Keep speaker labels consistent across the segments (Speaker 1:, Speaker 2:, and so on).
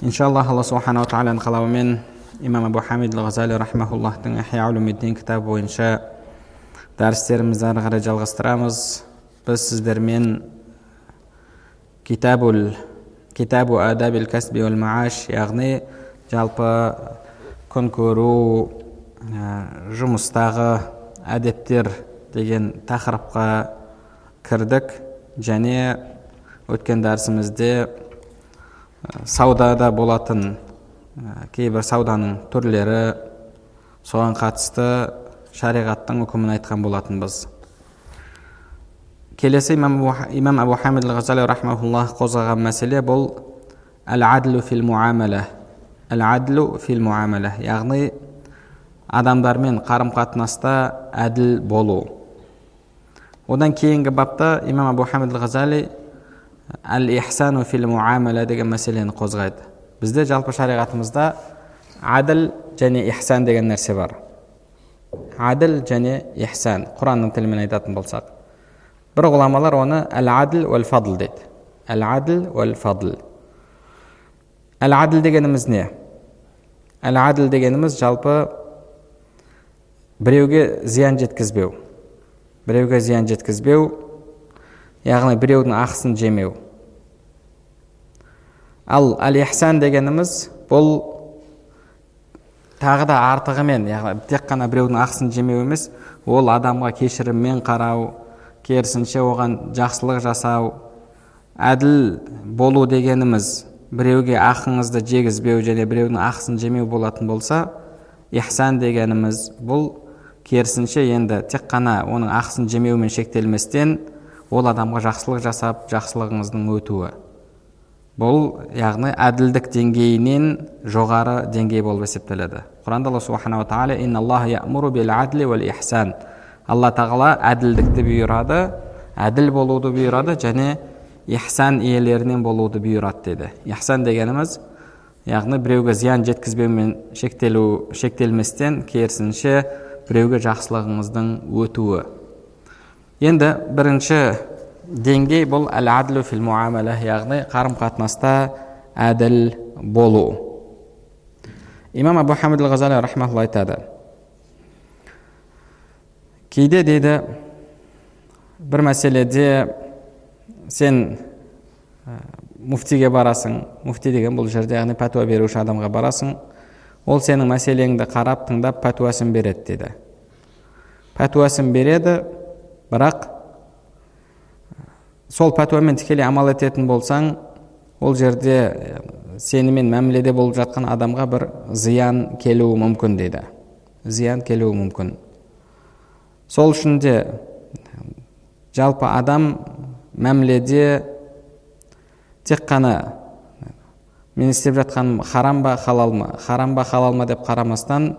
Speaker 1: Иншаллах алла субханала тағаланың қалауымен имам абу хамид ал ғазали рахмауллахтың ихя улумиддин кітабы бойынша дәрістерімізді ары қарай жалғастырамыз біз сіздермен китабул китабу адабил кәсби уәл мааш яғни жалпы күн көру жұмыстағы әдептер деген тақырыпқа кірдік және өткен дәрісімізде саудада болатын ә, кейбір сауданың түрлері соған қатысты шариғаттың үкімін айтқан болатынбыз. Келесі имам абу, хамид ал ғазали қозғаған мәселе бұл әл адлу фил муамала әл адлу фил муамала яғни адамдармен қарым қатынаста әділ болу. Одан кейінгі бапта имам абу хамид ал ғазали әл ихсану фил муамала деген мәселені қозғайды бізде жалпы шариғатымызда әділ және ихсан деген нәрсе бар әділ және ихсан құранның тілімен айтатын болсақ бір ғұламалар оны әл әділ уәл фадл дейді әл әділ уәл фадл әл әділ дегеніміз не әл әділ дегеніміз жалпы біреуге зиян жеткізбеу біреуге зиян жеткізбеу яғни біреудің ақысын жемеу. Ал әл ихсан дегеніміз бұл тағы да артығымен яғни тек қана біреудің ақысын жемеу емес ол адамға кешіріммен қарау керісінше оған жақсылық жасау әділ болу дегеніміз біреуге ақыңызды жегізбеу және біреудің ақысын жемеу болатын болса ихсан дегеніміз бұл керісінше енді тек қана оның ақысын жемеумен шектелместен ол адамға жақсылық жасап жақсылығыңыздың өтуі. Бұл яғни әділдік деңгейінен жоғары деңгей болып есептеледі. Құранда алла субханала тағала алла тағала әділдікті бұйырады әділ болуды бұйырады және ихсан иелерінен болуды бұйырады деді. Ихсан дегеніміз яғни біреуге зиян жеткізбеумен шектелу шектелместен керісінше біреуге жақсылығыңыздың өтуі. Енді бірінші деңгей бұл әл әдлу фил муамала яғни қарым қатынаста әділ болу имам абу хамид ал ғазали рахмаулла айтады кейде дейді бір мәселеде сен муфтиге барасың муфти деген бұл жерде яғни пәтуа беруші адамға барасың ол сенің мәселеңді қарап тыңдап пәтуасын береді дейді пәтуасын береді бірақ сол пәтуамен тікелей амал ететін болсаң ол жерде сенімен мәміледе болып жатқан адамға бір зиян келуі мүмкін дейді. Зиян келуі мүмкін. Сол үшін де жалпы адам мәміледе тек қана мен істеп жатқаным харам ба халал ма харам ба халал ма деп қарамастан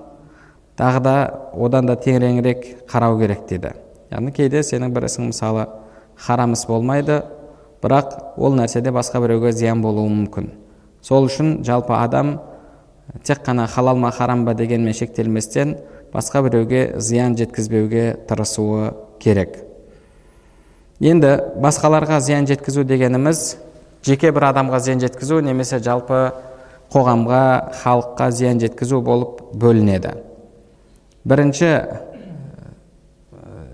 Speaker 1: тағы да одан да тереңірек қарау керек дейді. Яғни кейде сенің бір ісің мысалы харам іс болмайды бірақ ол нәрседе басқа біреуге зиян болуы мүмкін. Сол үшін жалпы адам тек қана халал ма харам ба? дегенмен шектелместен басқа біреуге зиян жеткізбеуге тырысуы керек. Енді басқаларға зиян жеткізу дегеніміз жеке бір адамға зиян жеткізу немесе жалпы қоғамға халыққа зиян жеткізу болып бөлінеді. Бірінші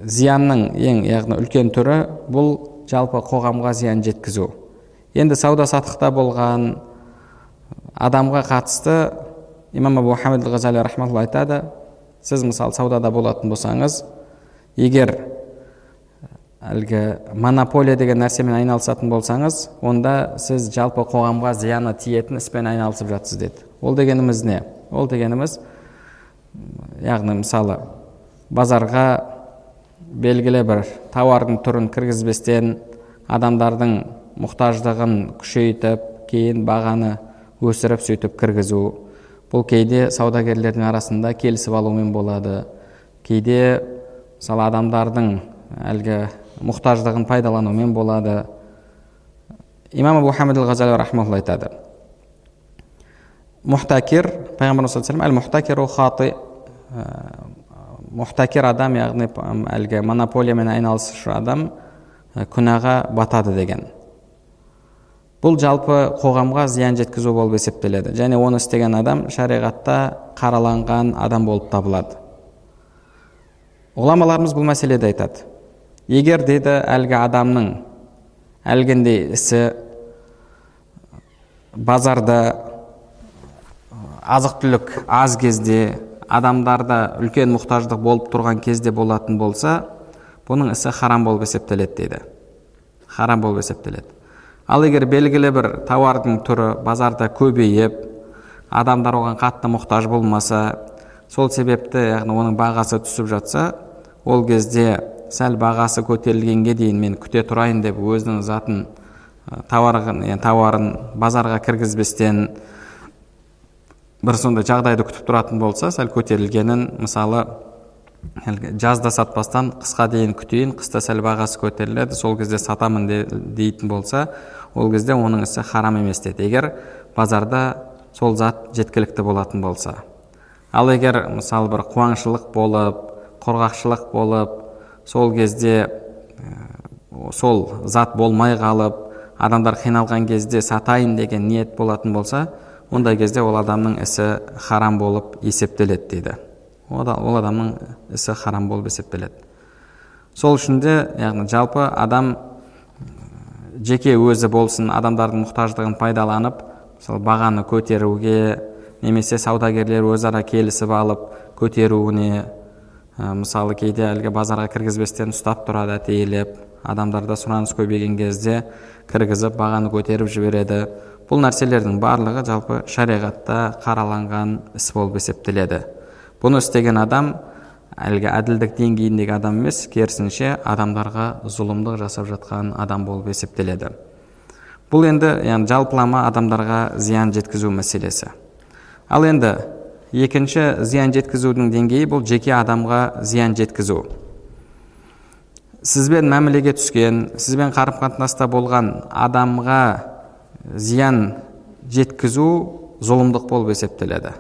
Speaker 1: зиянның ең яғни үлкен түрі бұл жалпы қоғамға зиян жеткізу. Енді сауда саттықта болған адамға қатысты имам абу хамид ал ғазали рахматулла айтады. Сіз мысалы саудада болатын болсаңыз егер әлгі монополия деген нәрсемен айналысатын болсаңыз онда сіз жалпы қоғамға зияны тиетін іспен айналысып жатсыз деді. Ол дегеніміз не? Ол дегеніміз яғни мысалы базарға белгілі бір тауардың түрін кіргізбестен адамдардың мұқтаждығын күшейтіп кейін бағаны өсіріп сөйтіп кіргізу. Бұл кейде саудагерлердің арасында келісіп алумен болады. Кейде мысалы адамдардың әлгі мұқтаждығын пайдаланумен болады. Имам абу хамид айтады. Мұхтакир пайғамбарымыз саллаллаху алейhi мұхтакиру хаты мұхтакир адам яғни әлгі монополиямен айналысушы адам күнәға батады деген бұл жалпы қоғамға зиян жеткізу болып есептеледі және оны істеген адам шариғатта қараланған адам болып табылады ғұламаларымыз бұл мәселеде айтады егер деді әлгі адамның әлгіндей ісі базарда азық түлік аз кезде адамдарда үлкен мұқтаждық болып тұрған кезде болатын болса бұның ісі харам болып есептеледі дейді. Харам болып есептеледі. Ал егер белгілі бір тауардың түрі базарда көбейіп адамдар оған қатты мұқтаж болмаса сол себепті яғни оның бағасы түсіп жатса ол кезде сәл бағасы көтерілгенге дейін мен күте тұрайын деп өзінің затын тауарын, тауарын базарға кіргізбестен бір сондай жағдайды күтіп тұратын болса сәл көтерілгенін мысалы жазда сатпастан қысқа дейін күтейін қыста сәл бағасы көтеріледі сол кезде сатамын де, дейтін болса ол кезде оның ісі харам емес деді. Егер базарда сол зат жеткілікті болатын болса. Ал егер мысалы бір қуаңшылық болып құрғақшылық болып сол кезде сол зат болмай қалып адамдар қиналған кезде сатайын деген ниет болатын болса ондай кезде ол адамның ісі харам болып есептеледі дейді. Ол адамның ісі харам болып есептеледі. Сол үшін де яғни жалпы адам жеке өзі болсын адамдардың мұқтаждығын пайдаланып мысалы бағаны көтеруге немесе саудагерлер өзара келісіп алып көтеруіне мысалы кейде әлгі базарға кіргізбестен ұстап тұрады әтейлеп адамдарда сұраныс көбейген кезде кіргізіп бағаны көтеріп жібереді. Бұл нәрселердің барлығы жалпы шариғатта қараланған іс болып есептеледі. Бұны істеген адам әлгі әділдік деңгейіндегі адам емес керісінше адамдарға зұлымдық жасап жатқан адам болып есептеледі. Бұл енді яғни жалпылама адамдарға зиян жеткізу мәселесі. Ал енді екінші зиян жеткізудің деңгейі бұл жеке адамға зиян жеткізу. Сізбен мәмілеге түскен сізбен қарым қатынаста болған адамға зиян жеткізу зұлымдық болып есептеледі.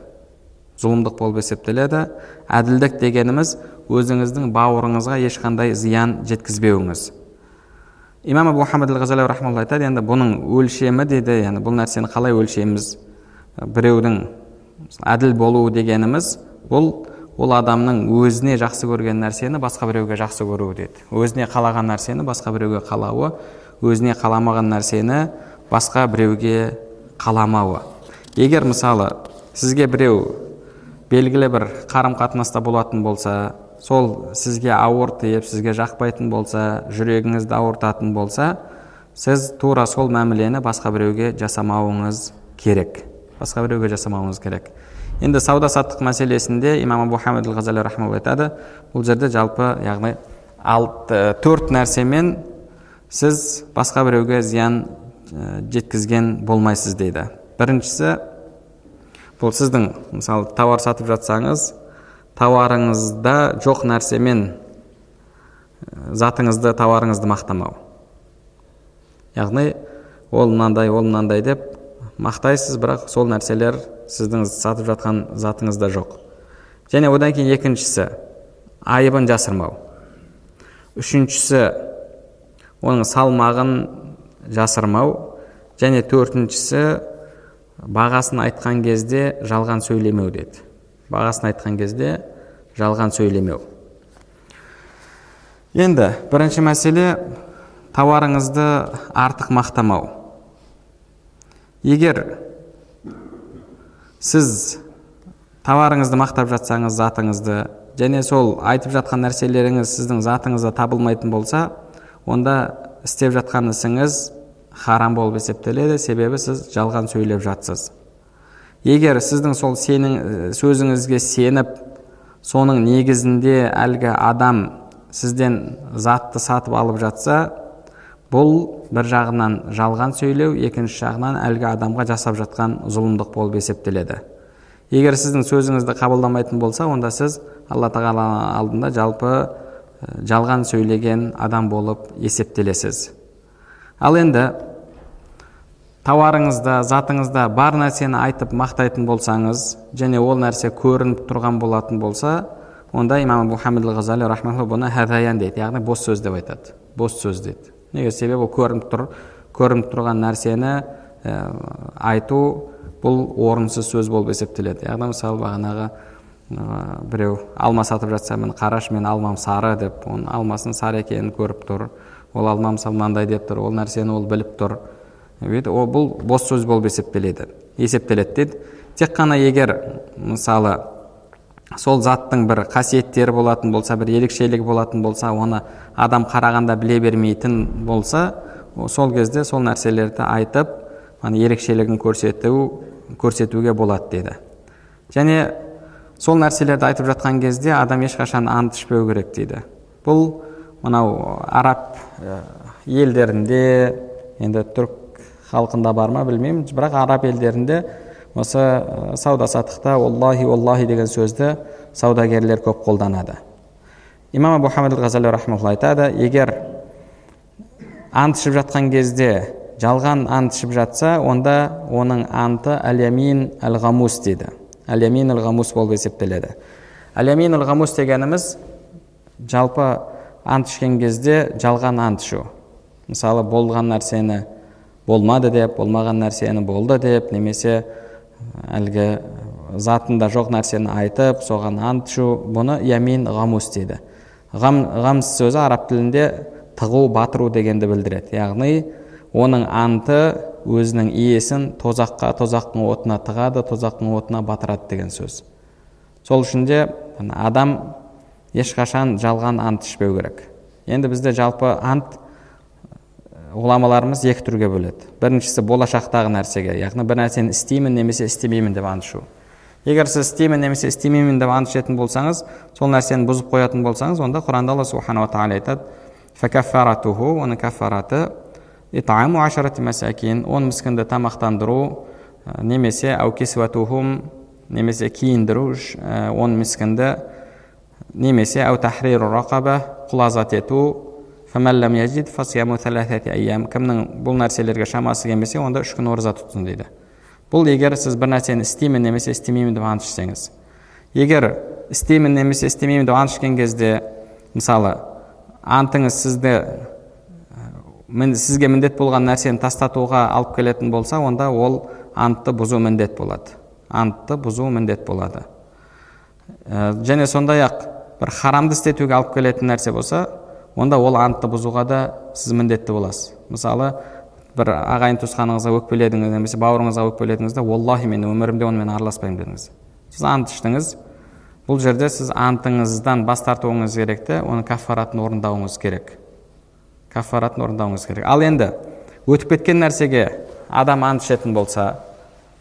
Speaker 1: Зұлымдық болып есептеледі. Әділдік дегеніміз өзіңіздің бауырыңызға ешқандай зиян жеткізбеуіңіз. Имам абу хамад айтады енді бұның өлшемі дейді яғни бұл нәрсені қалай өлшейміз? Біреудің әділ болуы дегеніміз бұл ол адамның өзіне жақсы көрген нәрсені басқа біреуге жақсы көруі деді өзіне қалаған нәрсені басқа біреуге қалауы өзіне қаламаған нәрсені басқа біреуге қаламауы. Егер мысалы сізге біреу белгілі бір қарым қатынаста болатын болса сол сізге ауыр тиіп сізге жақпайтын болса жүрегіңізді ауыртатын болса сіз тура сол мәмілені басқа біреуге жасамауыңыз керек. Басқа біреуге жасамауыңыз керек. Енді сауда саттық мәселесінде имам абу хамид ғазали айтады бұл жерде жалпы яғни алты төрт нәрсемен сіз басқа біреуге зиян жеткізген болмайсыз дейді. Біріншісі бұл сіздің мысалы тауар сатып жатсаңыз тауарыңызда жоқ нәрсемен затыңызды тауарыңызды мақтамау. Яғни ол мынандай ол мынандай деп мақтайсыз бірақ сол нәрселер сіздің сатып жатқан затыңызда жоқ. Және одан кейін екіншісі айыбын жасырмау. Үшіншісі оның салмағын жасырмау. Және төртіншісі бағасын айтқан кезде жалған сөйлемеу деді. Бағасын айтқан кезде жалған сөйлемеу. Енді бірінші мәселе тауарыңызды артық мақтамау. Егер сіз тауарыңызды мақтап жатсаңыз затыңызды және сол айтып жатқан нәрселеріңіз сіздің затыңызда табылмайтын болса онда істеп жатқан ісіңіз харам болып есептеледі. Себебі сіз жалған сөйлеп жатсыз. Егер сіздің сол сенің сөзіңізге сеніп соның негізінде әлгі адам сізден затты сатып алып жатса бұл бір жағынан жалған сөйлеу екінші жағынан әлгі адамға жасап жатқан зұлымдық болып есептеледі. Егер сіздің сөзіңізді қабылдамайтын болса онда сіз алла тағала алдында жалпы жалған сөйлеген адам болып есептелесіз. Ал енді тауарыңызда затыңызда бар нәрсені айтып мақтайтын болсаңыз және ол нәрсе көрініп тұрған болатын болса онда имам мұхаммед ғазали бұны хәзаян дейді. Яғни бос сөз деп айтады. Бос сөз дейді. Неге? Себебі ол көрініп тұр көрініп тұрған нәрсені ә, айту бұл орынсыз сөз болып есептеледі. Яғни мысалы бағанағы ә, біреу алма сатып жатса міне қарашы менің алмам сары деп оның алмасының сары екенін көріп тұр. Ол алма мысалы мынандай деп тұр ол нәрсені ол біліп тұр. Ол бұл бос сөз болып есептеледі. Есептеледі дейді. Тек қана егер мысалы сол заттың бір қасиеттері болатын болса бір ерекшелігі болатын болса оны адам қарағанда біле бермейтін болса сол кезде сол нәрселерді айтып ерекшелігін көрсету көрсетуге болады деді және сол нәрселерді айтып жатқан кезде адам ешқашан ант ішпеу керек дейді. Бұл мынау араб елдерінде енді түрік халқында бар ма білмеймін. Бірақ араб елдерінде осы сауда саттықта оллахи оллахи деген сөзді саудагерлер көп қолданады. Имам абу хамид айтады егер ант ішіп жатқан кезде жалған ант ішіп жатса онда оның анты әлямин әл ғамус дейді. Әлямин әл ғамус болып есептеледі. Әлямин әл ғамус дегеніміз жалпы ант ішкен кезде жалған ант ішу. Мысалы болған нәрсені болмады деп болмаған нәрсені болды деп немесе әлгі затында жоқ нәрсені айтып соған ант ішу бұны ямин ғамус дейді. Ғам, ғамс сөзі араб тілінде тығу батыру дегенді білдіреді. Яғни оның анты өзінің иесін тозаққа тозақтың отына тығады тозақтың отына батырады деген сөз. Сол үшін де адам ешқашан жалған ант ішпеу керек. Енді бізде жалпы ант ғұламаларымыз екі түрге бөледі. Біріншісі болашақтағы нәрсеге яғни бір нәрсені істеймін немесе істемеймін деп ант ішу. Егер сіз істеймін немесе істемеймін деп ант ішетін болсаңыз сол нәрсені бұзып қоятын болсаңыз онда құранда алла субханала тағала айтады оның кафараты он міскінді тамақтандыру немесе немесе киіндіру он міскінді немесе құл азат ету кімнің бұл нәрселерге шамасы келмесе онда үш күн ораза тұтсын дейді бұл егер сіз бір нәрсені істеймін немесе істемеймін деп ант ішсеңіз егер істеймін немесе істемеймін деп ант ішкен кезде мысалы антыңыз сізді сізге міндет болған нәрсені тастатуға алып келетін болса онда ол антты бұзу міндет болады антты бұзу міндет болады және сондай ақ бір харамды істетуге алып келетін нәрсе болса онда ол антты бұзуға да сіз міндетті боласыз. Мысалы бір ағайын туысқаныңызға өкпеледіңіз немесе бауырыңызға өкпеледіңіз да оллахи мен өмірімде онымен араласпаймын дедіңіз. Сіз ант іштіңіз. Бұл жерде сіз антыңыздан бас тартуыңыз керек те оның кафаратын орындауыңыз керек. Кафаратын орындауыңыз керек. Ал енді өтіп кеткен нәрсеге адам ант ішетін болса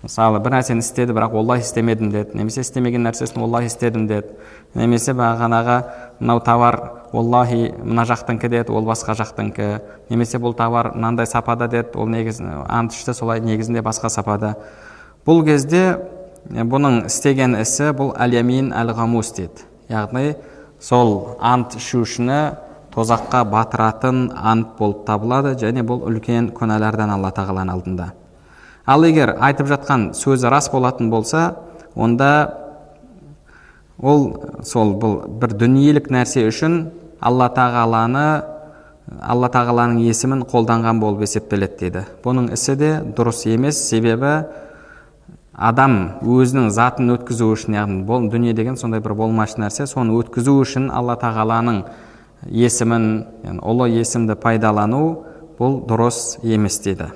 Speaker 1: мысалы бір нәрсені істеді бірақ оллахи істемедім деді. Немесе істемеген нәрсесін оллахи істедім деді. Немесе бағанағы мынау товар оллахи мына жақтікі деді ол басқа жақтікі немесе бұл товар мынандай сапада деді ол негіз ант ішті солай негізінде басқа сапада. Бұл кезде бұның істеген ісі бұл әлямин әл ғамус дейді яғни сол ант ішушіні тозаққа батыратын ант болып табылады және бұл үлкен күнәлардан алла тағаланың алдында. Ал егер айтып жатқан сөзі рас болатын болса онда ол сол бұл бір дүниелік нәрсе үшін алла тағаланы алла тағаланың есімін қолданған болып есептеледі дейді. Бұның ісі де дұрыс емес. Себебі адам өзінің затын өткізу үшін яғни бұл дүние деген сондай бір болмашы нәрсе соны өткізу үшін алла тағаланың есімін ұлы есімді пайдалану бұл дұрыс емес дейді.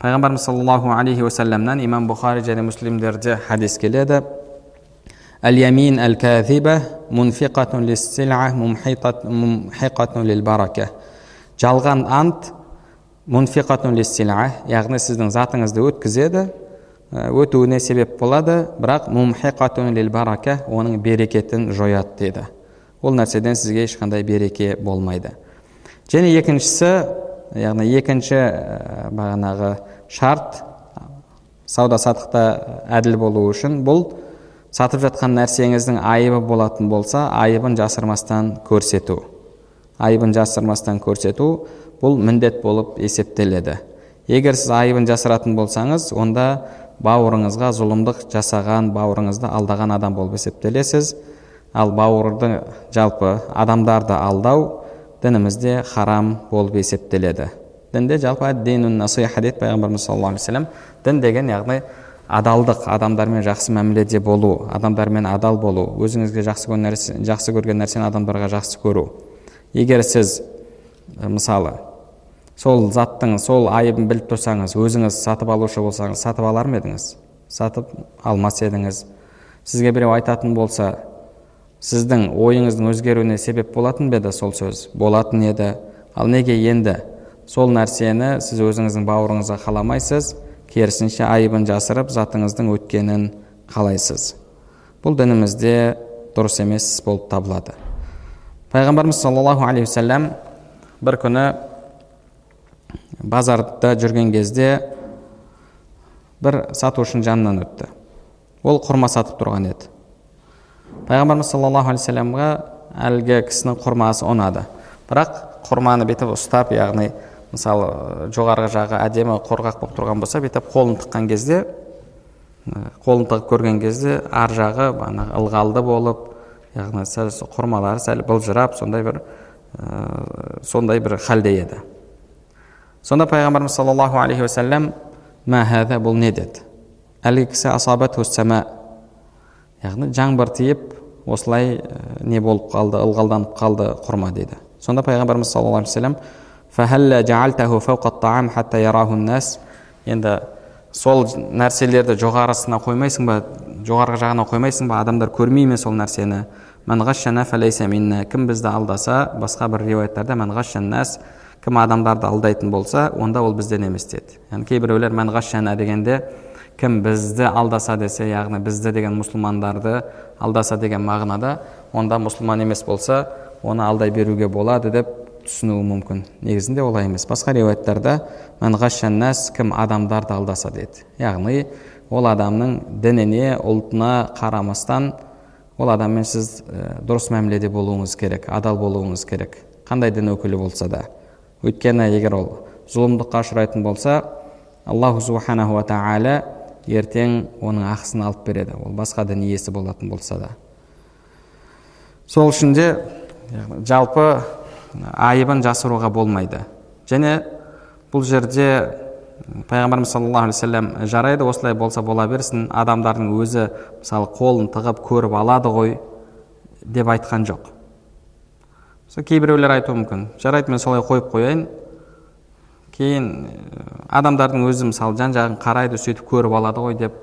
Speaker 1: Пайғамбарымыз саллаллаху алейхи уассаламнан имам бұхари және муслимдерде хадис келеді әл ямин әл кәзиба жалған ант яғни сіздің затыңызды өткізеді өтуіне себеп болады бірақ барака оның берекетін жояды деді ол нәрседен сізге ешқандай береке болмайды және екіншісі яғни екінші бағанағы шарт сауда саттықта әділ болу үшін бұл сатып жатқан нәрсеңіздің айыбы болатын болса айыбын жасырмастан көрсету. Айыбын жасырмастан көрсету бұл міндет болып есептеледі. Егер сіз айыбын жасыратын болсаңыз онда бауырыңызға зұлымдық жасаған бауырыңызды алдаған адам болып есептелесіз. Ал бауырды жалпы адамдарды алдау дінімізде харам болып есептеледі. Дінде жалпы насиха дейді пайғамбарымыз саллаллаху алейхи вассалам дін деген яғни адалдық адамдармен жақсы мәміледе болу адамдармен адал болу өзіңізге жақсы көрген жақсы көрген нәрсені адамдарға жақсы көру. Егер сіз мысалы сол заттың сол айыбын біліп тұрсаңыз өзіңіз сатып алушы болсаңыз сатып алар ма едіңіз? Сатып алмас едіңіз? Сізге біреу айтатын болса сіздің ойыңыздың өзгеруіне себеп болатын ба еді сол сөз? Болатын еді. Ал неге енді? Сол нәрсені сіз өзіңіздің бауырыңызға қаламайсыз керісінше айыбын жасырып затыңыздың өткенін қалайсыз. Бұл дінімізде дұрыс емес болып табылады. Пайғамбарымыз саллаллаху алейхи уассалам бір күні базарда жүрген кезде бір сатушының жанынан өтті. Ол құрма сатып тұрған еді. Пайғамбарымыз саллаллаху алейхи вассаламға әлгі кісінің құрмасы ұнады бірақ құрманы бүйтіп ұстап яғни мысалы жоғарғы жағы әдемі қорғақ болып тұрған болса бүйтіп қолын тыққан кезде қолын тығып көрген кезде ар жағы бағанағы ылғалды болып яғни сәл құрмалары сәл былжырап сондай бір ә, сондай бір халде еді сонда пайғамбарымыз саллаллаху алейхи уассалам бұл не деді әлгі кісі яғни жаңбыр тиіп осылай не болып қалды ылғалданып қалды құрма дейді. Сонда пайғамбарымыз саллаллаху алейхи вассалам енді сол нәрселерді жоғарысына қоймайсың ба жоғарғы жағына қоймайсың ба адамдар көрмей ме сол нәрсені? Кім бізді алдаса басқа бір риуаяттарда кім адамдарды алдайтын болса онда ол бізден емес деді. Яғни кейбіреулер мәнғашшана дегенде кім бізді алдаса десе яғни бізді деген мұсылмандарды алдаса деген мағынада онда мұсылман емес болса оны алдай беруге болады деп түсінуі мүмкін. Негізінде олай емес. Басқа риуаяттарда кім адамдарды алдаса деді. Яғни ол адамның дініне ұлтына қарамастан ол адаммен сіз дұрыс мәміледе болуыңыз керек адал болуыңыз керек. Қандай дін өкілі болса да. Өйткені егер ол зұлымдыққа ұшырайтын болса аллаху субханаху тағала ертең оның ақысын алып береді. Ол басқа дін иесі болатын болса да. Сол үшін де жалпы айыбын жасыруға болмайды. Және бұл жерде пайғамбарымыз саллаллаху алейхи вассалам жарайды осылай болса бола берсін. Адамдардың өзі мысалы қолын тығып көріп алады ғой деп айтқан жоқ. Кейбіреулер айтуы мүмкін. Жарайды мен солай қойып қояйын. Кейін адамдардың өзі мысалы жан жағын қарайды сөйтіп көріп алады ғой деп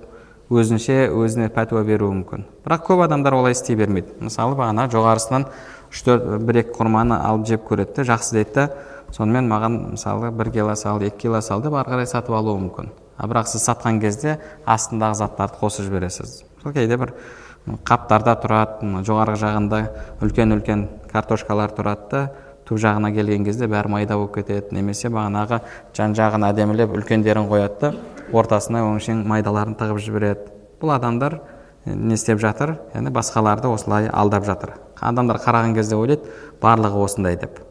Speaker 1: өзінше өзіне пәтуа беруі мүмкін. Бірақ көп адамдар олай істей бермейді. Мысалы бағана жоғарысынан үш төрт бір екі құрманы алып жеп көреді де жақсы дейді. Да сонымен маған мысалы бір кило сал екі кило сал деп ары қарай сатып алуы мүмкін. А бірақ сіз сатқан кезде астындағы заттарды қосып жібересіз. Кейде бір қаптарда тұрады жоғарғы жағында үлкен үлкен картошкалар тұрады да түп жағына келген кезде бәрі майда болып кетеді. Немесе бағанағы жан жағын әдемілеп үлкендерін қояды да ортасына өңшең майдаларын тығып жібереді. Бұл адамдар не істеп жатыр? Яғни басқаларды осылай алдап жатыр. Адамдар қараған кезде ойлайды барлығы осындай деп.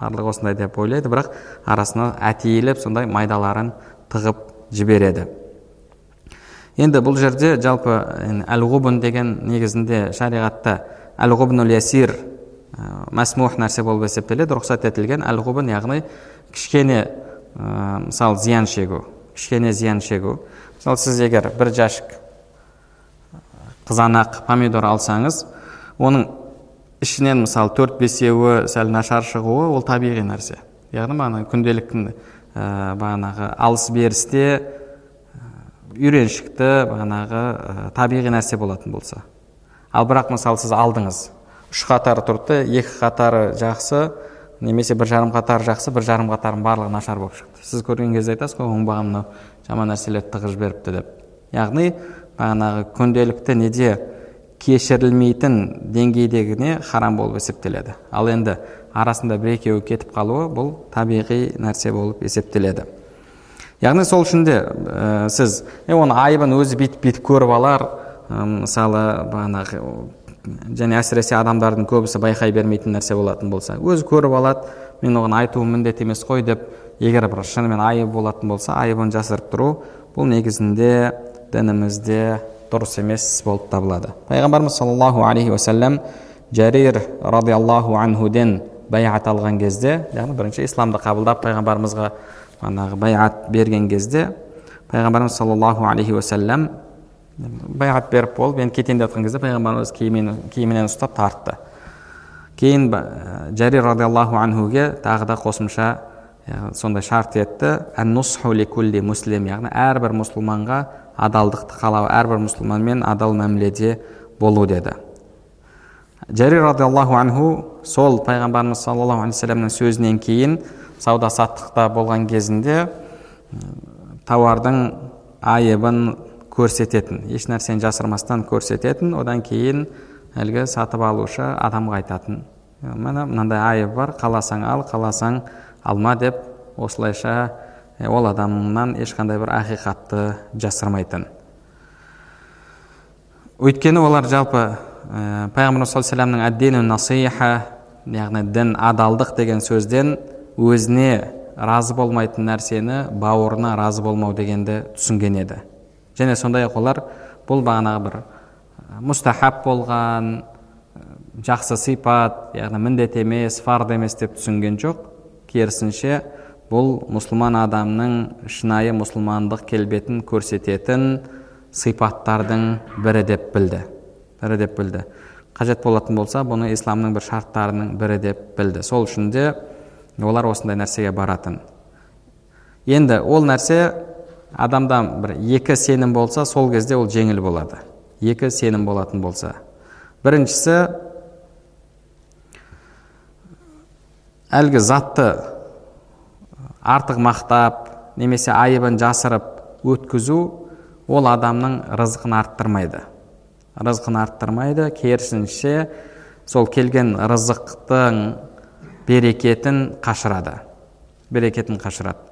Speaker 1: Барлығы осындай деп ойлайды бірақ арасына әтейілеп сондай майдаларын тығып жібереді. Енді бұл жерде жалпы әл деген негізінде шариғатта әл ясир мәсмух нәрсе болып есептеледі. Рұқсат етілген әл яғни кішкене ә, мысалы зиян шегу кішкене зиян шегу. Мысалы сіз егер бір жәшік қызанақ помидор алсаңыз оның ішінен мысалы төрт бесеуі сәл нашар шығуы ол табиғи нәрсе. Яғни бағана күнделікті ә, бағанағы алыс берісте үйреншікті бағанағы ә, табиғи нәрсе болатын болса. Ал бірақ мысалы сіз алдыңыз. Үш қатар тұрды екі қатары жақсы немесе бір жарым қатары жақсы бір жарым қатарының барлығы нашар болып шықты. Сіз көрген кезде айтасыз ғой оңбаған мынау жаман нәрселерді тығып жіберіпті деп. Яғни бағанағы күнделікті неде кешірілмейтін деңгейдегіне харам болып есептеледі. Ал енді арасында бір екеуі кетіп қалуы бұл табиғи нәрсе болып есептеледі. Яғни сол үшін де ә, сіз е, оның айыбын өзі бүйтіп бүйтіп көріп алар ә, мысалы бағанағы және әсіресе адамдардың көбісі байқай бермейтін нәрсе болатын болса өзі көріп алады мен оған айтуым міндет емес қой деп егер бір шынымен айыбы болатын болса айыбын жасырып тұру бұл негізінде дінімізде дұрыс емес болып табылады. Пайғамбарымыз саллаллаху алейхи уассалам жарир радиаллаху анхуден байат алған кезде яғни бірінші исламды қабылдап пайғамбарымызға манағы байат берген кезде пайғамбарымыз саллаллаху алейхи уассалам байат беріп болып енді кетейін деп жатқан кезде пайғамбарымыз киімінен, ұстап тартты. Кейін жарир радиаллаху анхуге тағы да қосымша сондай шарт етті. Муслим яғни әрбір мұсылманға адалдықты қалау әрбір мұсылманмен адал мәміледе болу деді. Жарир радиаллаху анху сол пайғамбарымыз саллаллаху алейхи вассаламның сөзінен кейін сауда саттықта болған кезінде тауардың айыбын көрсететін еш нәрсені жасырмастан көрсететін одан кейін әлгі сатып алушы адамға айтатын. Міне мынандай айыбы бар қаласаң ал қаласаң алма деп осылайша ол адамнан ешқандай бір ақиқатты жасырмайтын. Өйткені олар жалпы ә, пайғамбарымыз саллаллаху алейхи насиха яғни дін адалдық деген сөзден өзіне разы болмайтын нәрсені бауырына разы болмау дегенді түсінген еді. Және сондай ақ олар бұл бағанағы бір мұстахаб болған жақсы сипат яғни міндет емес фард емес деп түсінген жоқ. Керісінше бұл мұсылман адамның шынайы мұсылмандық келбетін көрсететін сипаттардың бірі деп білді. Бірі деп білді. Қажет болатын болса бұны исламның бір шарттарының бірі деп білді. Сол үшін де олар осындай нәрсеге баратын. Енді ол нәрсе адамда бір екі сенім болса сол кезде ол жеңіл болады. Екі сенім болатын болса. Біріншісі әлгі затты артық мақтап немесе айыбын жасырып өткізу ол адамның рызқын арттырмайды. Рызқын арттырмайды керісінше сол келген рызықтың берекетін қашырады. Берекетін қашырады.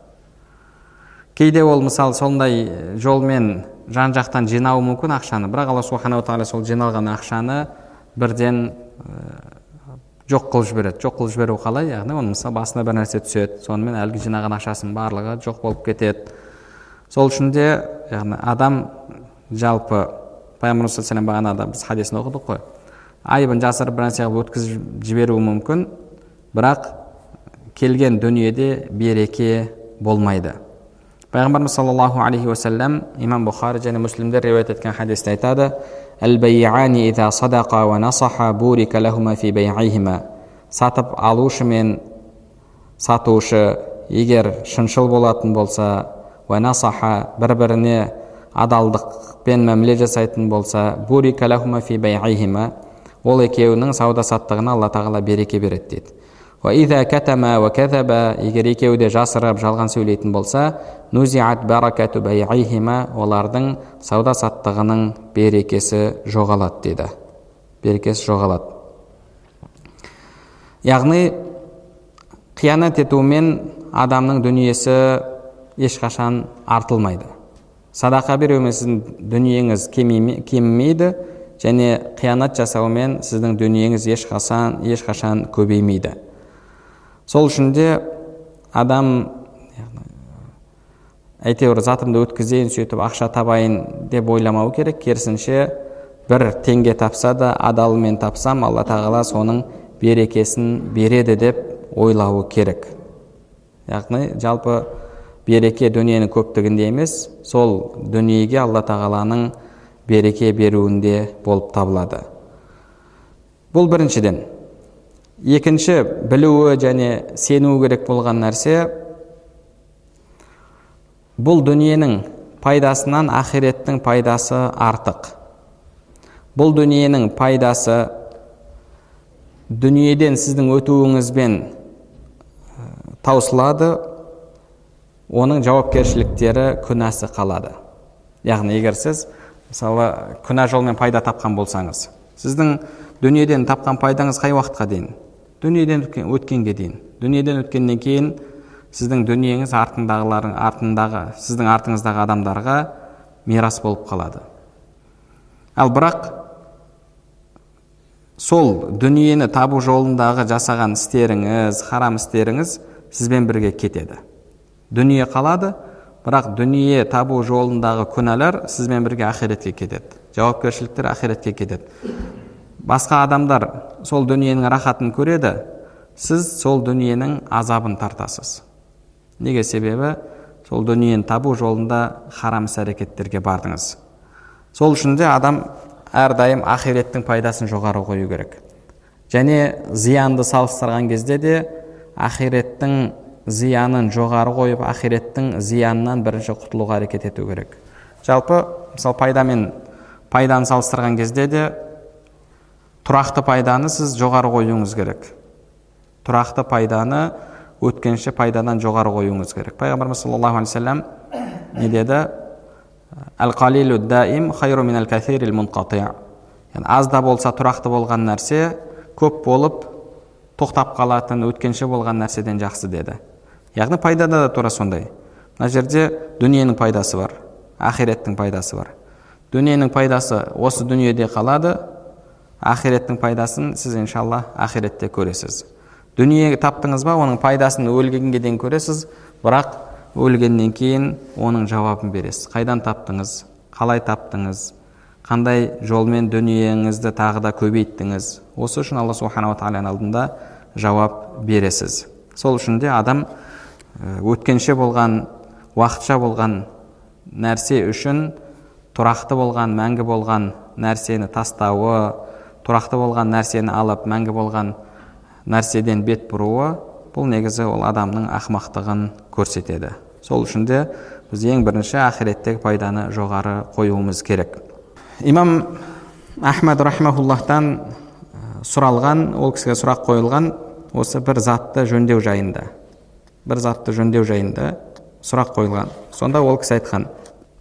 Speaker 1: Кейде ол мысалы сондай жолмен жан жақтан жинауы мүмкін ақшаны. Бірақ алла субханала тағала сол жиналған ақшаны бірден жоқ қылып жібереді. Жоқ қылып жіберу қалай? Яғни оның мысалы басына бір нәрсе түседі. Сонымен әлгі жинаған ақшасының барлығы жоқ болып кетеді. Сол үшін де яғни адам жалпы пайғамбарымыз саллаллаху бағанада біз хадисін оқыдық қой. Айыбын жасырып бір нәрсе қылып өткізіп жіберуі мүмкін. Бірақ келген дүниеде береке болмайды. Пайғамбарымыз саллаллаху алейхи уассалам имам бұхари және муслимдер риуаят еткен хадисте айтады сатып алушы мен сатушы егер шыншыл болатын болса насаха бір біріне адалдықпен мәміле жасайтын болса ол екеуінің сауда саттығына алла тағала береке береді дейді егер екеуі де жасырып жалған сөйлейтін болса олардың сауда саттығының берекесі жоғалады дейді берекесі жоғалады яғни қиянат етумен адамның дүниесі ешқашан артылмайды садақа берумен сіздің дүниеңіз кемімейді және қиянат жасаумен сіздің дүниеңіз ешқашан ешқашан көбеймейді сол үшін де адам әйтеуір затымды өткізейін сөйтіп ақша табайын деп ойламау керек. Керісінше бір теңге тапса да адалымен тапсам алла тағала соның берекесін береді деп ойлауы керек. Яғни жалпы береке дүниенің көптігінде емес сол дүниеге алла тағаланың береке беруінде болып табылады. Бұл біріншіден. Екінші білуі және сенуі керек болған нәрсе бұл дүниенің пайдасынан ақиреттің пайдасы артық. Бұл дүниенің пайдасы дүниеден сіздің өтуіңізбен таусылады оның жауапкершіліктері күнәсі қалады. Яғни егер сіз мысалы күнә жолмен пайда тапқан болсаңыз сіздің дүниеден тапқан пайдаңыз қай уақытқа дейін? Дүниеден өткенге дейін. Дүниеден өткеннен кейін сіздің дүниеңіз артындағылардың артындағы сіздің артыңыздағы адамдарға мирас болып қалады. Ал бірақ сол дүниені табу жолындағы жасаған істеріңіз харам істеріңіз сізбен бірге кетеді. Дүние қалады бірақ дүние табу жолындағы күнәлар сізбен бірге ақиретке кетеді. Жауапкершіліктер ақиретке кетеді. Басқа адамдар сол дүниенің рахатын көреді. Сіз сол дүниенің азабын тартасыз. Неге себебі? Сол дүниені табу жолында харам іс әрекеттерге бардыңыз. Сол үшін де адам әрдайым ақиреттің пайдасын жоғары қою керек. Және зиянды салыстырған кезде де ақиреттің зиянын жоғары қойып ақиреттің зиянынан бірінші құтылуға әрекет ету керек. Жалпы мысалы пайда мен пайданы салыстырған кезде де тұрақты пайданы сіз жоғары қоюыңыз керек. Тұрақты пайданы өткенші пайдадан жоғары қоюыңыз керек. Пайғамбарымыз саллаллаху алейхи вассалам не деді? Аз да болса тұрақты болған нәрсе көп болып тоқтап қалатын өткенше болған нәрседен жақсы деді. Яғни пайдада да тура сондай. Мына жерде дүниенің пайдасы бар ақиреттің пайдасы бар. Дүниенің пайдасы осы дүниеде қалады ақиреттің пайдасын сіз иншалла ақиретте көресіз дүние таптыңыз ба оның пайдасын өлгенге дейін көресіз бірақ өлгеннен кейін оның жауабын бересіз қайдан таптыңыз қалай таптыңыз қандай жолмен дүниеңізді тағы да көбейттіңіз осы үшін алла субханала тағаланың алдында жауап бересіз сол үшін де адам өткенше болған уақытша болған нәрсе үшін тұрақты болған мәңгі болған нәрсені тастауы тұрақты болған нәрсені алып мәңгі болған нәрседен бет бұруы бұл негізі ол адамның ақымақтығын көрсетеді. Сол үшін де біз ең бірінші ақиреттегі пайданы жоғары қоюымыз керек. Имам ахмад рахмауллахтан сұралған ол кісіге сұрақ қойылған осы бір затты жөндеу жайында. Бір затты жөндеу жайында сұрақ қойылған. Сонда ол кісі айтқан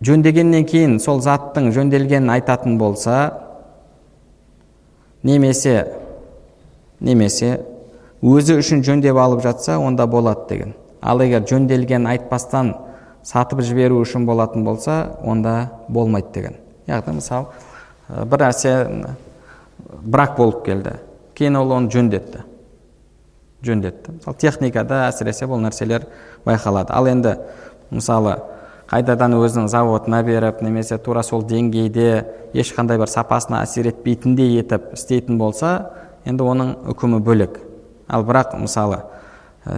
Speaker 1: жөндегеннен кейін сол заттың жөнделгенін айтатын болса немесе немесе өзі үшін жөндеп алып жатса онда болады деген. Ал егер жөнделген айтпастан сатып жіберу үшін болатын болса онда болмайды деген. Яғни мысалы бір нәрсе брак болып келді. Кейін ол оны жөндетті. Жөндетті. Мысалы техникада әсіресе бұл нәрселер байқалады. Ал енді мысалы қайтадан өзінің заводына беріп немесе тура сол деңгейде ешқандай бір сапасына әсер етпейтіндей етіп істейтін болса енді оның үкімі бөлек. Ал бірақ мысалы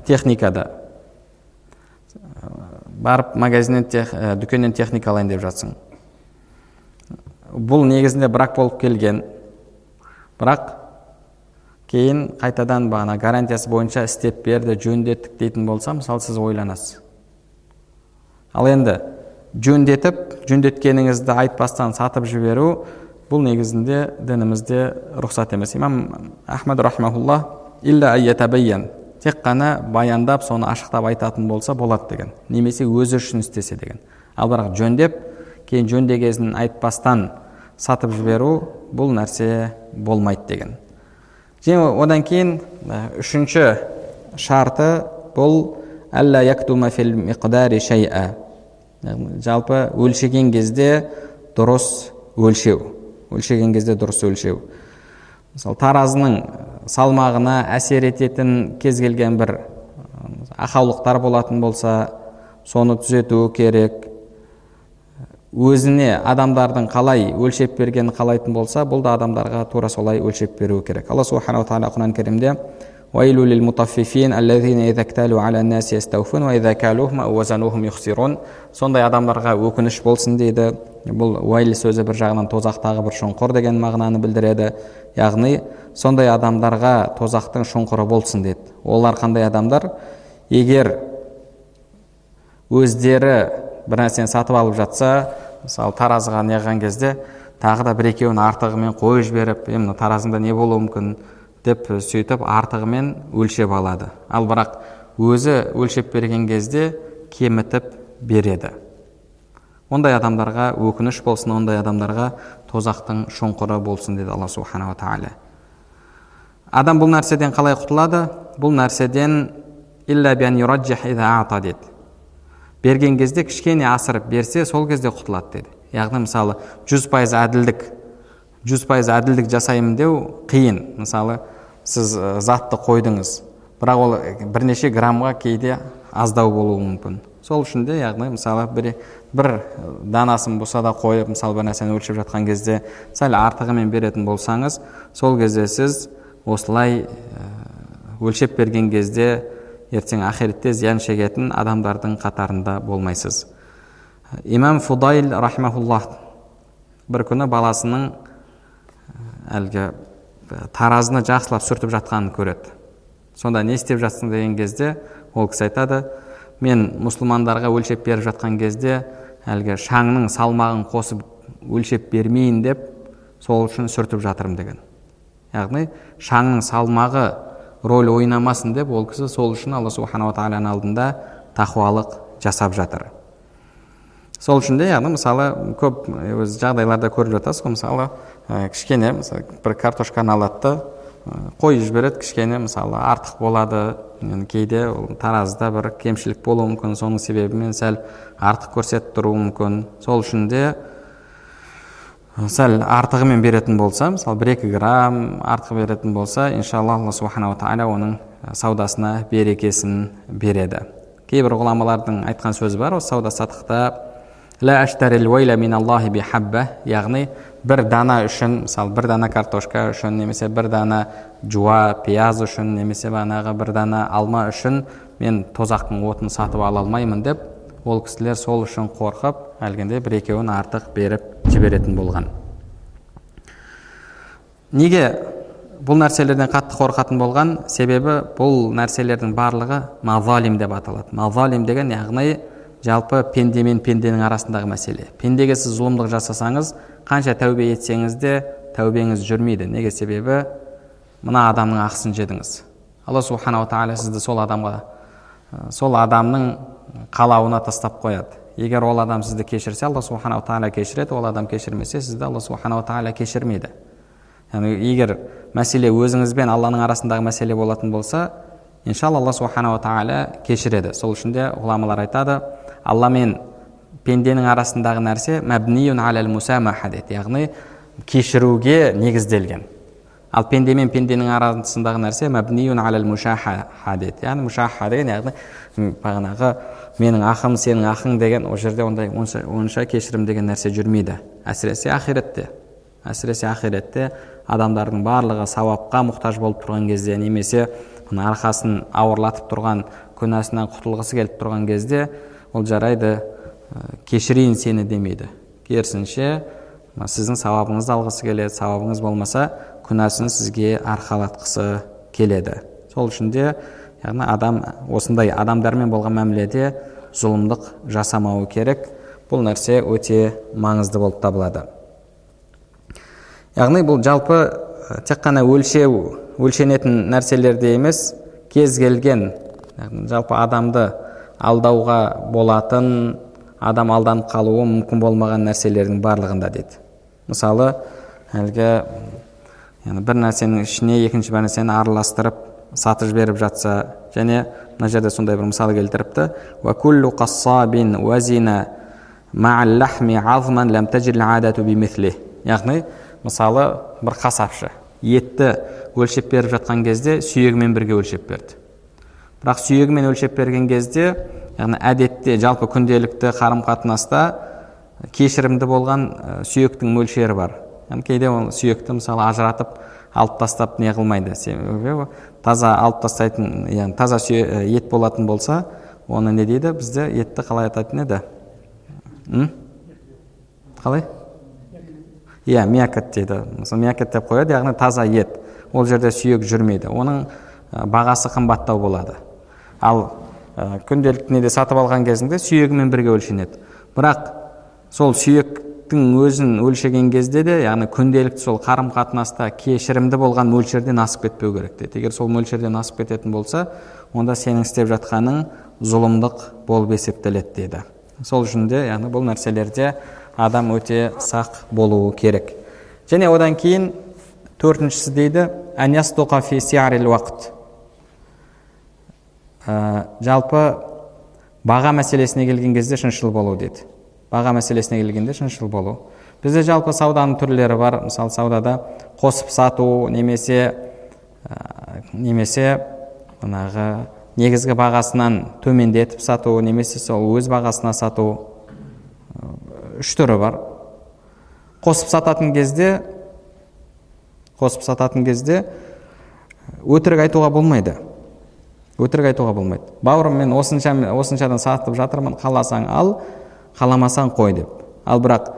Speaker 1: техникада барып магазиннен тех, ә, дүкеннен техника алайын деп жатсың. Бұл негізінде брак болып келген. Бірақ кейін қайтадан бағана гарантиясы бойынша істеп берді жөндеттік дейтін болса мысалы сіз ойланасыз. Ал енді жөндетіп жөндеткеніңізді айтпастан сатып жіберу бұл негізінде дінімізде рұқсат емес. Имам ахмад рахмаулла тек қана баяндап соны ашықтап айтатын болса болады деген немесе өзі үшін істесе деген. Ал бірақ жөндеп кейін жөндегесін айтпастан сатып жіберу бұл нәрсе болмайды деген. Және одан кейін үшінші шарты бұл жалпы өлшеген кезде дұрыс өлшеу өлшеген кезде дұрыс өлшеу мысалы таразының салмағына әсер ететін кез келген бір ақаулықтар болатын болса соны түзетуі керек өзіне адамдардың қалай өлшеп бергенін қалайтын болса бұл да адамдарға тура солай өлшеп беруі керек алла субханала тағала құран кәрімде сондай адамдарға өкініш болсын дейді. Бұл уайл сөзі бір жағынан тозақтағы бір шұңқыр деген мағынаны білдіреді. Яғни сондай адамдарға тозақтың шұңқыры болсын деді олар қандай адамдар? Егер өздері бір нәрсені сатып алып жатса мысалы таразыға неғылған кезде тағы да бір екеуін артығымен қойып жіберіп е мына таразыңда не болуы мүмкін? Деп сөйтіп артығымен өлшеп алады. Ал бірақ өзі өлшеп берген кезде кемітіп береді. Ондай адамдарға өкініш болсын ондай адамдарға тозақтың шұңқыры болсын деді алла субханала тағала адам бұл нәрседен қалай құтылады? Бұл нәрседен дейді берген кезде кішкене асырып берсе сол кезде құтылады деді. Яғни мысалы жүз пайыз әділдік жүз пайыз әділдік жасаймын деу қиын. Мысалы сіз затты қойдыңыз бірақ ол бірнеше граммға кейде аздау болуы мүмкін. Сол үшін де яғни мысалы бір, бір данасын болса да қойып мысалы бір нәрсені өлшеп жатқан кезде сәл артығымен беретін болсаңыз сол кезде сіз осылай өлшеп берген кезде ертең ақиретте зиян шегетін адамдардың қатарында болмайсыз. Имам фудайл рахмауллах бір күні баласының әлгі таразыны жақсылап сүртіп жатқанын көреді. Сонда не істеп жатсың деген кезде ол кісі айтады мен мұсылмандарға өлшеп беріп жатқан кезде әлгі шаңның салмағын қосып өлшеп бермейін деп сол үшін сүртіп жатырмын деген. Яғни шаңның салмағы рөл ойнамасын деп ол кісі сол үшін алла субханала тағаланың алдында тақуалық жасап жатыр. Сол үшін де яғни мысалы көп өз жағдайларда көріп жатасыз ғой мысалы кішкене мысалы бір картошканы алады да қойып жібереді кішкене мысалы артық болады. Кейде ол таразыда бір кемшілік болуы мүмкін соның себебімен сәл артық көрсетіп тұруы мүмкін. Сол үшін де сәл артығымен беретін болса мысалы бір екі грамм артық беретін болса иншалла алла субханала тағала оның саудасына берекесін береді. Кейбір ғұламалардың айтқан сөзі бар осы сауда саттықта яғни бір дана үшін мысалы бір дана картошка үшін немесе бір дана жуа пияз үшін немесе бағанағы бір дана алма үшін мен тозақтың отын сатып ала алмаймын деп ол кісілер сол үшін қорқып әлгінде бір екеуін артық беріп жіберетін болған. Неге бұл нәрселерден қатты қорқатын болған? Себебі бұл нәрселердің барлығы мазалим деп аталады. Мазалим деген яғни жалпы пенде мен пенденің арасындағы мәселе. Пендеге сіз зұлымдық жасасаңыз қанша тәубе етсеңіз де тәубеңіз жүрмейді. Неге себебі? Мына адамның ақысын жедіңіз. Алла субханала тағала сізді сол адамға сол адамның қалауына тастап қояды. Егер ол адам сізді кешірсе алла субханала тағала кешіреді. Ол адам кешірмесе сізді алла субханала тағала кешірмейді. Яғни егер мәселе өзіңіз бен алланың арасындағы мәселе болатын болса иншалла алла субханала тағала кешіреді. Сол үшін де ғұламалар айтады алла мен пенденің арасындағы нәрсе мәбниюн алал мусамаха дейді. Яғни кешіруге негізделген. Ал пенде мен пенденің арасындағы нәрсе мәбниюн алал мушаха дейді. Яғни мушаха деген яғни бағанағы менің ақым сенің ақың деген ол жерде ондай онша, онша кешірім деген нәрсе жүрмейді. Әсіресе ақиретте әсіресе ақиретте адамдардың барлығы сауапқа мұқтаж болып тұрған кезде немесе арқасын ауырлатып тұрған күнәсінен құтылғысы келіп тұрған кезде ол жарайды кешірейін сені демейді. Керісінше сіздің сауабыңызды алғысы келеді сауабыңыз болмаса күнәсін сізге арқалатқысы келеді. Сол үшін де яғни адам осындай адамдармен болған мәміледе зұлымдық жасамауы керек. Бұл нәрсе өте маңызды болып табылады. Яғни бұл жалпы тек қана өлшеу өлшенетін нәрселерде емес кез келген жалпы адамды алдауға болатын адам алданып қалуы мүмкін болмаған нәрселердің барлығында дейді. Мысалы әлгі яғни бір нәрсенің ішіне екінші бір нәрсені араластырып сатып жіберіп жатса және мына жерде сондай бір мысал келтіріпті. Яғни мысалы бір қасапшы етті өлшеп беріп жатқан кезде сүйегімен бірге өлшеп берді. Бірақ сүйегімен өлшеп берген кезде яғни әдетте жалпы күнделікті қарым қатынаста кешірімді болған сүйектің мөлшері бар. Яғни кейде ол сүйекті мысалы ажыратып алып тастап не қылмайды. Себебі таза алып тастайтын яғни таза ет болатын болса оны не дейді? Бізде етті қалай атайтын еді? Қалай? Иә мякоть дейді. Мысалы мякоть деп қояды яғни таза ет. Ол жерде сүйек жүрмейді. Оның бағасы қымбаттау болады. Ал ә, күнделікті неде сатып алған кезіңде сүйегімен бірге өлшенеді. Бірақ сол сүйектің өзін өлшеген кезде де яғни күнделікті сол қарым қатынаста кешірімді болған мөлшерден асып кетпеу керек дейді. Егер сол мөлшерден асып кететін болса онда сенің істеп жатқаның зұлымдық болып есептеледі дейді. Сол үшін де яғни бұл нәрселерде адам өте сақ болуы керек. Және одан кейін төртіншісі дейді ә, жалпы баға мәселесіне келген кезде шыншыл болу дейді. Баға мәселесіне келгенде шыншыл болу. Бізде жалпы сауданың түрлері бар. Мысалы саудада қосып сату немесе ә, немесе жаңағы негізгі бағасынан төмендетіп сату немесе сол өз бағасына сату үш түрі бар. Қосып сататын кезде қосып сататын кезде өтірік айтуға болмайды. Өтірік айтуға болмайды. Бауырым мен осынша осыншадан сатып жатырмын қаласаң ал қаламасаң қой деп. Ал бірақ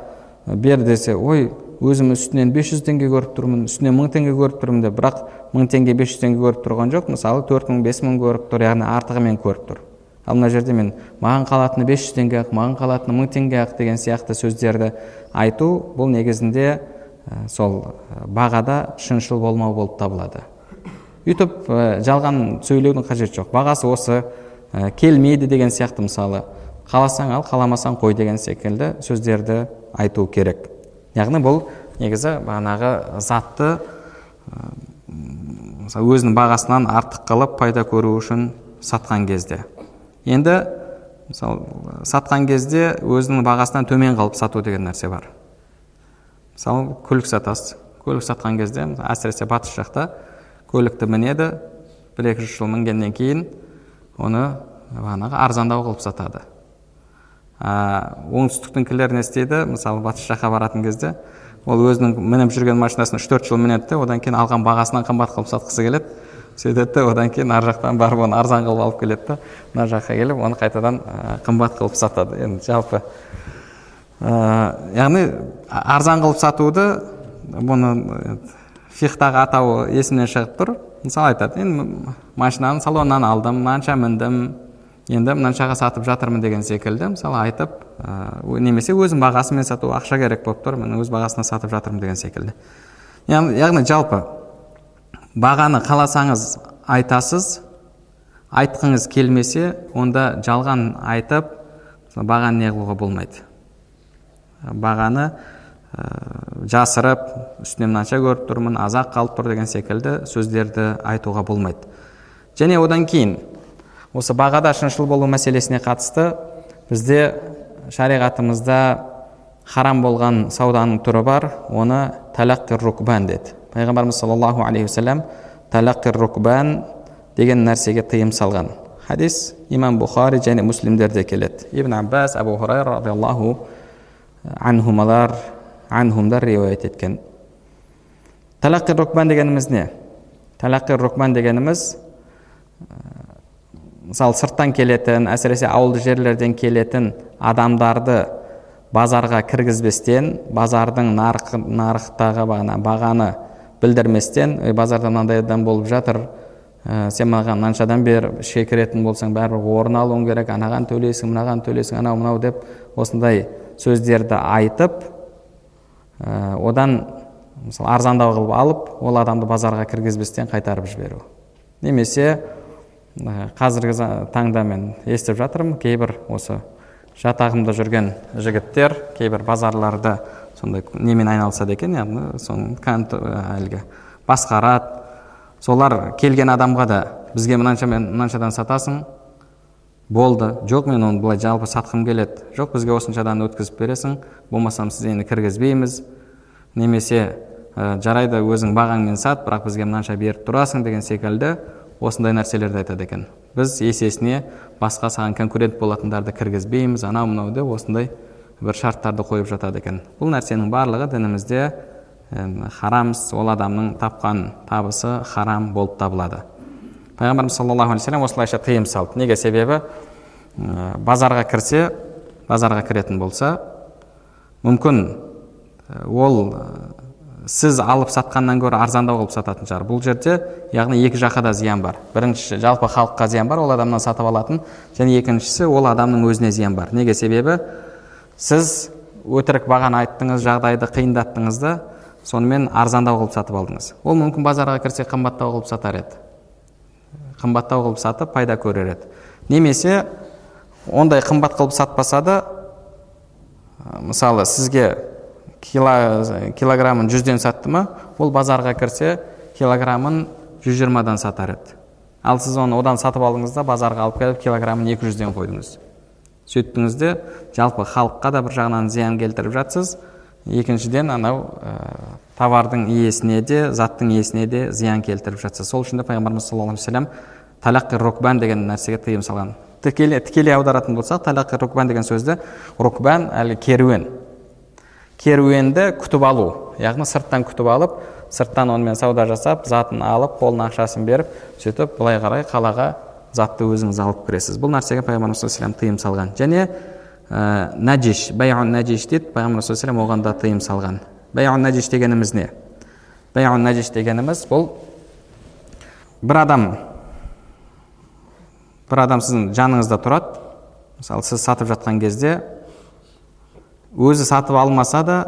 Speaker 1: бер десе ой өзім үстінен 500 теңге көріп тұрмын үстінен мың теңге көріп тұрмын деп. Бірақ мың теңге 500 теңге көріп тұрған жоқ мысалы төрт мың бес мың көріп тұр яғни артығымен көріп тұр. Ал мына жерде мен маған қалатыны 500 теңге ақ маған қалатыны мың теңге ақ деген сияқты сөздерді айту бұл негізінде сол бағада шыншыл болмау болып табылады. Өйтіп ә, жалған сөйлеудің қажеті жоқ. Бағасы осы ә, келмейді деген сияқты мысалы. Қаласаң ал қаламасаң қой деген секілді сөздерді айту керек. Яғни бұл негізі бағанағы затты ә, мысалы өзінің бағасынан артық қылып пайда көру үшін сатқан кезде. Енді мысалы сатқан кезде өзінің бағасынан төмен қалып сату деген нәрсе бар. Мысалы көлік сатасыз. Көлік сатқан кезде әсіресе батыс жақта көлікті мінеді бір екі жүз жыл мінгеннен кейін оны бағанағы арзандау қылып сатады. Ә, оңтүстіктіңкілер не істейді мысалы батыс жаққа баратын кезде ол өзінің мініп жүрген машинасын үш төрт жыл мінеді де одан кейін алған бағасынан қымбат қылып сатқысы келеді. Сөйтеді де одан кейін ар жақтан барып оны арзан қылып алып келеді да мына жаққа келіп оны қайтадан қымбат қылып сатады. Енді жалпы ә, яғни арзан қылып сатуды бұны фихтағы атауы есімнен шығып тұр. Мысалы айтады енді машинаны салоннан алдым мынанша міндім енді мынаншаға сатып жатырмын деген секілді мысалы айтып ә, немесе өзінің бағасымен сату ақша керек болып тұр мен өз бағасына сатып жатырмын деген секілді. Яғни жалпы бағаны қаласаңыз айтасыз айтқыңыз келмесе онда жалған айтып бағаны не қылуға болмайды. Бағаны ә, жасырып үстінен мынанша көріп тұрмын азақ қалып тұр деген секілді сөздерді айтуға болмайды. Және одан кейін осы бағада шыншыл болу мәселесіне қатысты бізде шариғатымызда харам болған сауданың түрі бар оны талаққир рукбан деді. Пайғамбарымыз саллаллаху алейхи уассалам талаққир рукбан деген нәрсеге тыйым салған. Хадис имам бұхари және муслимдерде келеді. Ибн аббас абу хурайра радиаллаху анхумалар анхумдар риуаят еткен талаққи рукбан дегеніміз не талаққи рукбан дегеніміз мысалы сырттан келетін әсіресе ауылды жерлерден келетін адамдарды базарға кіргізбестен базардың нарық, нарықтағы бағана, бағаны білдірместен ой базарда мынандай адам болып жатыр ә, сен маған мынаншадан бер ішке кіретін болсаң бәрібір орын алуың керек анаған төлейсің мынаған төлейсің анау мынау деп осындай сөздерді айтып ә, одан мысалы арзандау қылып алып ол адамды базарға кіргізбестен қайтарып жіберу. Немесе ә, қазіргі таңда мен естіп жатырмын кейбір осы жатағымда жүрген жігіттер кейбір базарларды сондай немен айналысады екен яғни соны әлгі басқарады. Солар келген адамға да бізге мынаншамен мынаншадан сатасың болды. Жоқ мен оны былай жалпы сатқым келеді. Жоқ бізге осыншадан өткізіп бересің. Болмаса сіз енді кіргізбейміз. Немесе ә, жарайды өзің бағаңмен сат бірақ бізге мынанша беріп тұрасың деген секілді осындай нәрселерді айтады екен. Біз есесіне басқа саған конкурент болатындарды кіргізбейміз анау мынау деп осындай бір шарттарды қойып жатады екен. Бұл нәрсенің барлығы дінімізде харам ол адамның тапқан табысы харам болып табылады. Пайғамбарымыз саллаллаху алейхи вассалам осылайша тыйым салды. Неге? Себебі базарға кірсе базарға кіретін болса мүмкін ол сіз алып сатқаннан гөрі арзандау қылып сататын шығар. Бұл жерде яғни екі жаққа да зиян бар. Бірінші жалпы халыққа зиян бар ол адамнан сатып алатын. Және екіншісі ол адамның өзіне зиян бар. Неге? Себебі сіз өтірік бағаны айттыңыз жағдайды қиындаттыңыз да сонымен арзандау қылып сатып алдыңыз. Ол мүмкін базарға кірсе қымбаттау қылып сатар еді. Қымбаттау қылып сатып пайда көрер еді. Немесе ондай қымбат қылып сатпаса да мысалы сізге килограммын жүзден сатты ма ол базарға кірсе килограммын жүз жиырмадан сатар еді. Ал сіз оны одан сатып алдыңыз да базарға алып келіп килограммын екі жүзден қойдыңыз. Сөйттіңіз де жалпы халыққа да бір жағынан зиян келтіріп жатсыз. Екіншіден анау товардың иесіне де заттың иесіне де зиян келтіріп жатсыз сол үшін де пайғамбарымыз саллаллаху алейхи вассалам талақи рукбан деген нәрсеге тыйым салған. Тікелей, тікелей аударатын болсақ талақи рукбан деген сөзді рукбан әлгі керуен. Керуенді күтіп алу. Яғни сырттан күтіп алып сырттан онымен сауда жасап затын алып қолына ақшасын беріп сөйтіп былай қарай қалаға затты өзіңіз алып кіресіз. Бұл нәрсеге пайғамбарымыз саллаллаху тыйым салған. Және ә, нәжиш бәйун нәжиш дейді пайғамбарымыз саллаллаху оған да тыйым салған. Бәйун нәжиш дегеніміз не бәйун нәжиш дегеніміз бұл бір адам бір адам сіздің жаныңызда тұрады мысалы сіз сатып жатқан кезде өзі сатып алмаса да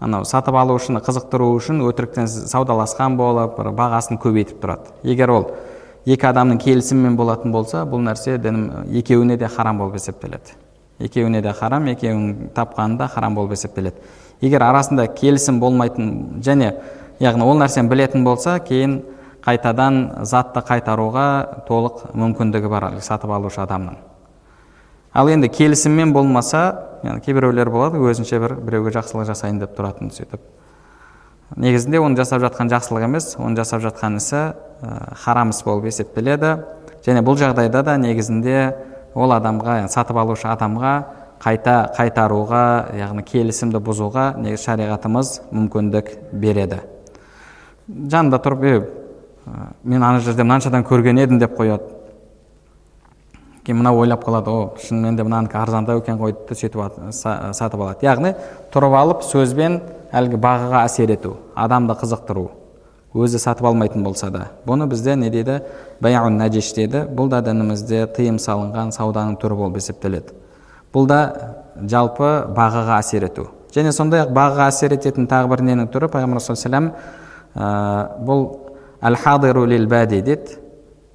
Speaker 1: анау сатып алушыны қызықтыру үшін өтіріктен саудаласқан болып бір бағасын көбейтіп тұрады егер ол екі адамның келісімімен болатын болса бұл нәрсе дінім екеуіне де харам болып есептеледі екеуіне де харам екеуінің тапқаны да харам болып есептеледі егер арасында келісім болмайтын және яғни ол нәрсені білетін болса кейін қайтадан затты қайтаруға толық мүмкіндігі бар сатып алушы адамның. Ал енді келісіммен болмаса яғни кейбіреулер болады өзінше бір біреуге жақсылық жасайын деп тұратын сөйтіп. Негізінде оны жасап жатқан жақсылық емес оны жасап жатқан ісі ә, харам іс болып есептеледі. Және бұл жағдайда да негізінде ол адамға сатып алушы адамға қайта қайтаруға яғни келісімді бұзуға негізі шариғатымыз мүмкіндік береді. Жанында тұрып е мен ана жерде мынаншадан көрген едім деп қояды. Кейін мынау ойлап қалады о шынымен де мынанікі арзандау екен ғой деп сөйтіп сатып алады. Яғни тұрып алып сөзбен әлгі бағаға әсер ету адамды қызықтыру өзі сатып алмайтын болса да. Бұны бізде не дейді? Нәжеш дейді. Бұл да дінімізде тыйым салынған сауданың түрі болып есептеледі. Бұл да жалпы бағаға әсер ету. Және сондай ақ бағаға әсер ететін тағы бір ненің түрі? Пайғамбар саллаллаху бұл әл хадиру бәди дейді.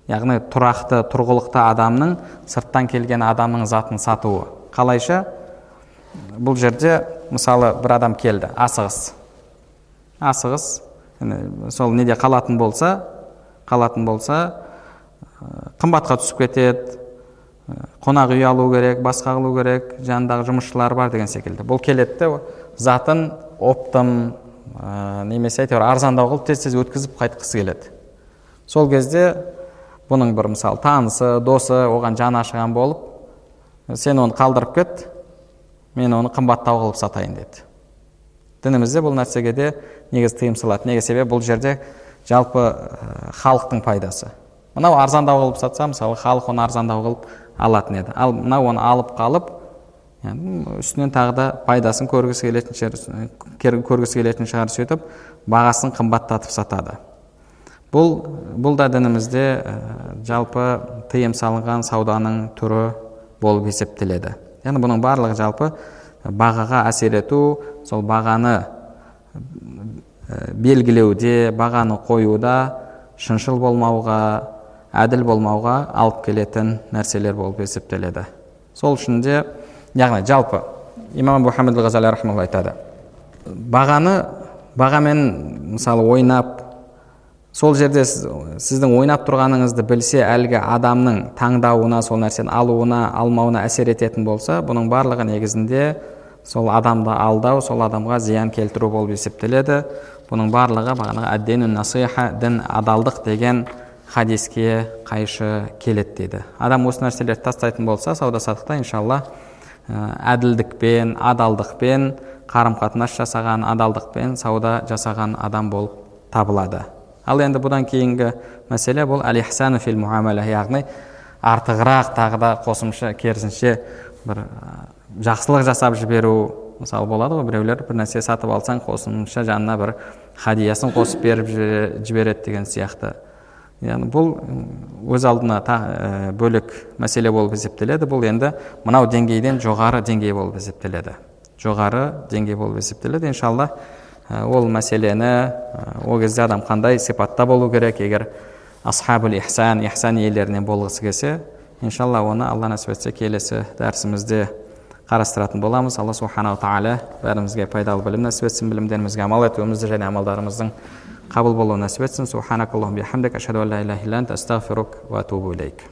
Speaker 1: Яғни тұрақты тұрғылықты адамның сырттан келген адамның затын сатуы. Қалайша? Бұл жерде мысалы бір адам келді асығыс. Асығыс. Сол неде қалатын болса қалатын болса қымбатқа түсіп кетеді қонақ үй алу керек басқа қылу керек жанындағы жұмысшылар бар деген секілді. Бұл келеді де затын оптым ә, немесе әйтеуір арзандау қылып тез тез өткізіп қайтқысы келеді. Сол кезде бұның бір мысалы танысы досы оған жаны ашыған болып сен оны қалдырып кет мен оны қымбаттау қылып сатайын деді. Дінімізде бұл нәрсеге де негізі тыйым салады. Неге себебі бұл жерде жалпы халықтың пайдасы. Мынау арзандау қылып сатса мысалы халық оны арзандау қылып алатын еді. Ал мынау оны алып қалып үстінен тағы да пайдасын көргісі келетін көргісі келетін шығар сөйтіп бағасын қымбаттатып сатады. Бұл бұл да дінімізде жалпы тыйым салынған сауданың түрі болып есептеледі. Яғни бұның барлығы жалпы бағаға әсер ету сол бағаны белгілеуде бағаны қоюда шыншыл болмауға әділ болмауға алып келетін нәрселер болып есептеледі. Сол үшін де яғни жалпы имам мұхаммед ғазали айтады бағаны бағамен мысалы ойнап сол жерде сіздің ойнап тұрғаныңызды білсе әлгі адамның таңдауына сол нәрсені алуына алмауына әсер ететін болса бұның барлығы негізінде сол адамды алдау сол адамға зиян келтіру болып есептеледі. Бұның барлығы бағанағы насиха дін адалдық деген хадиске қайшы келеді дейді. Адам осы нәрселерді тастайтын болса сауда саттықта иншалла әділдікпен адалдықпен қарым қатынас жасаған адалдықпен сауда жасаған адам болып табылады. Ал енді бұдан кейінгі мәселе бұл әл фил муамала яғни артығырақ тағы да қосымша керісінше бір жақсылық жасап жіберу мысалы болады ғой. Біреулер бір нәрсе сатып алсаң қосымша жанына бір хадиясын қосып беріп жібереді деген сияқты. Яғни бұл өз алдына та, ә, бөлек мәселе болып есептеледі. Бұл енді мынау деңгейден жоғары деңгей болып есептеледі. Жоғары деңгей болып есептеледі. Иншалла Ә, ол мәселені ә, ол кезде адам қандай сипатта болу керек? Егер асхабул ихсан ихсан иелерінен болғысы келсе иншалла оны алла нәсіп етсе келесі дәрісімізде қарастыратын боламыз. Алла субханала тағала бәрімізге пайдалы білім нәсіп етсін білімдерімізге амал етуімізді және амалдарымыздың قبل بالله نسبتسن سبحانك اللهم بحمدك أشهد أن لا إله إلا أنت أستغفرك وأتوب إليك.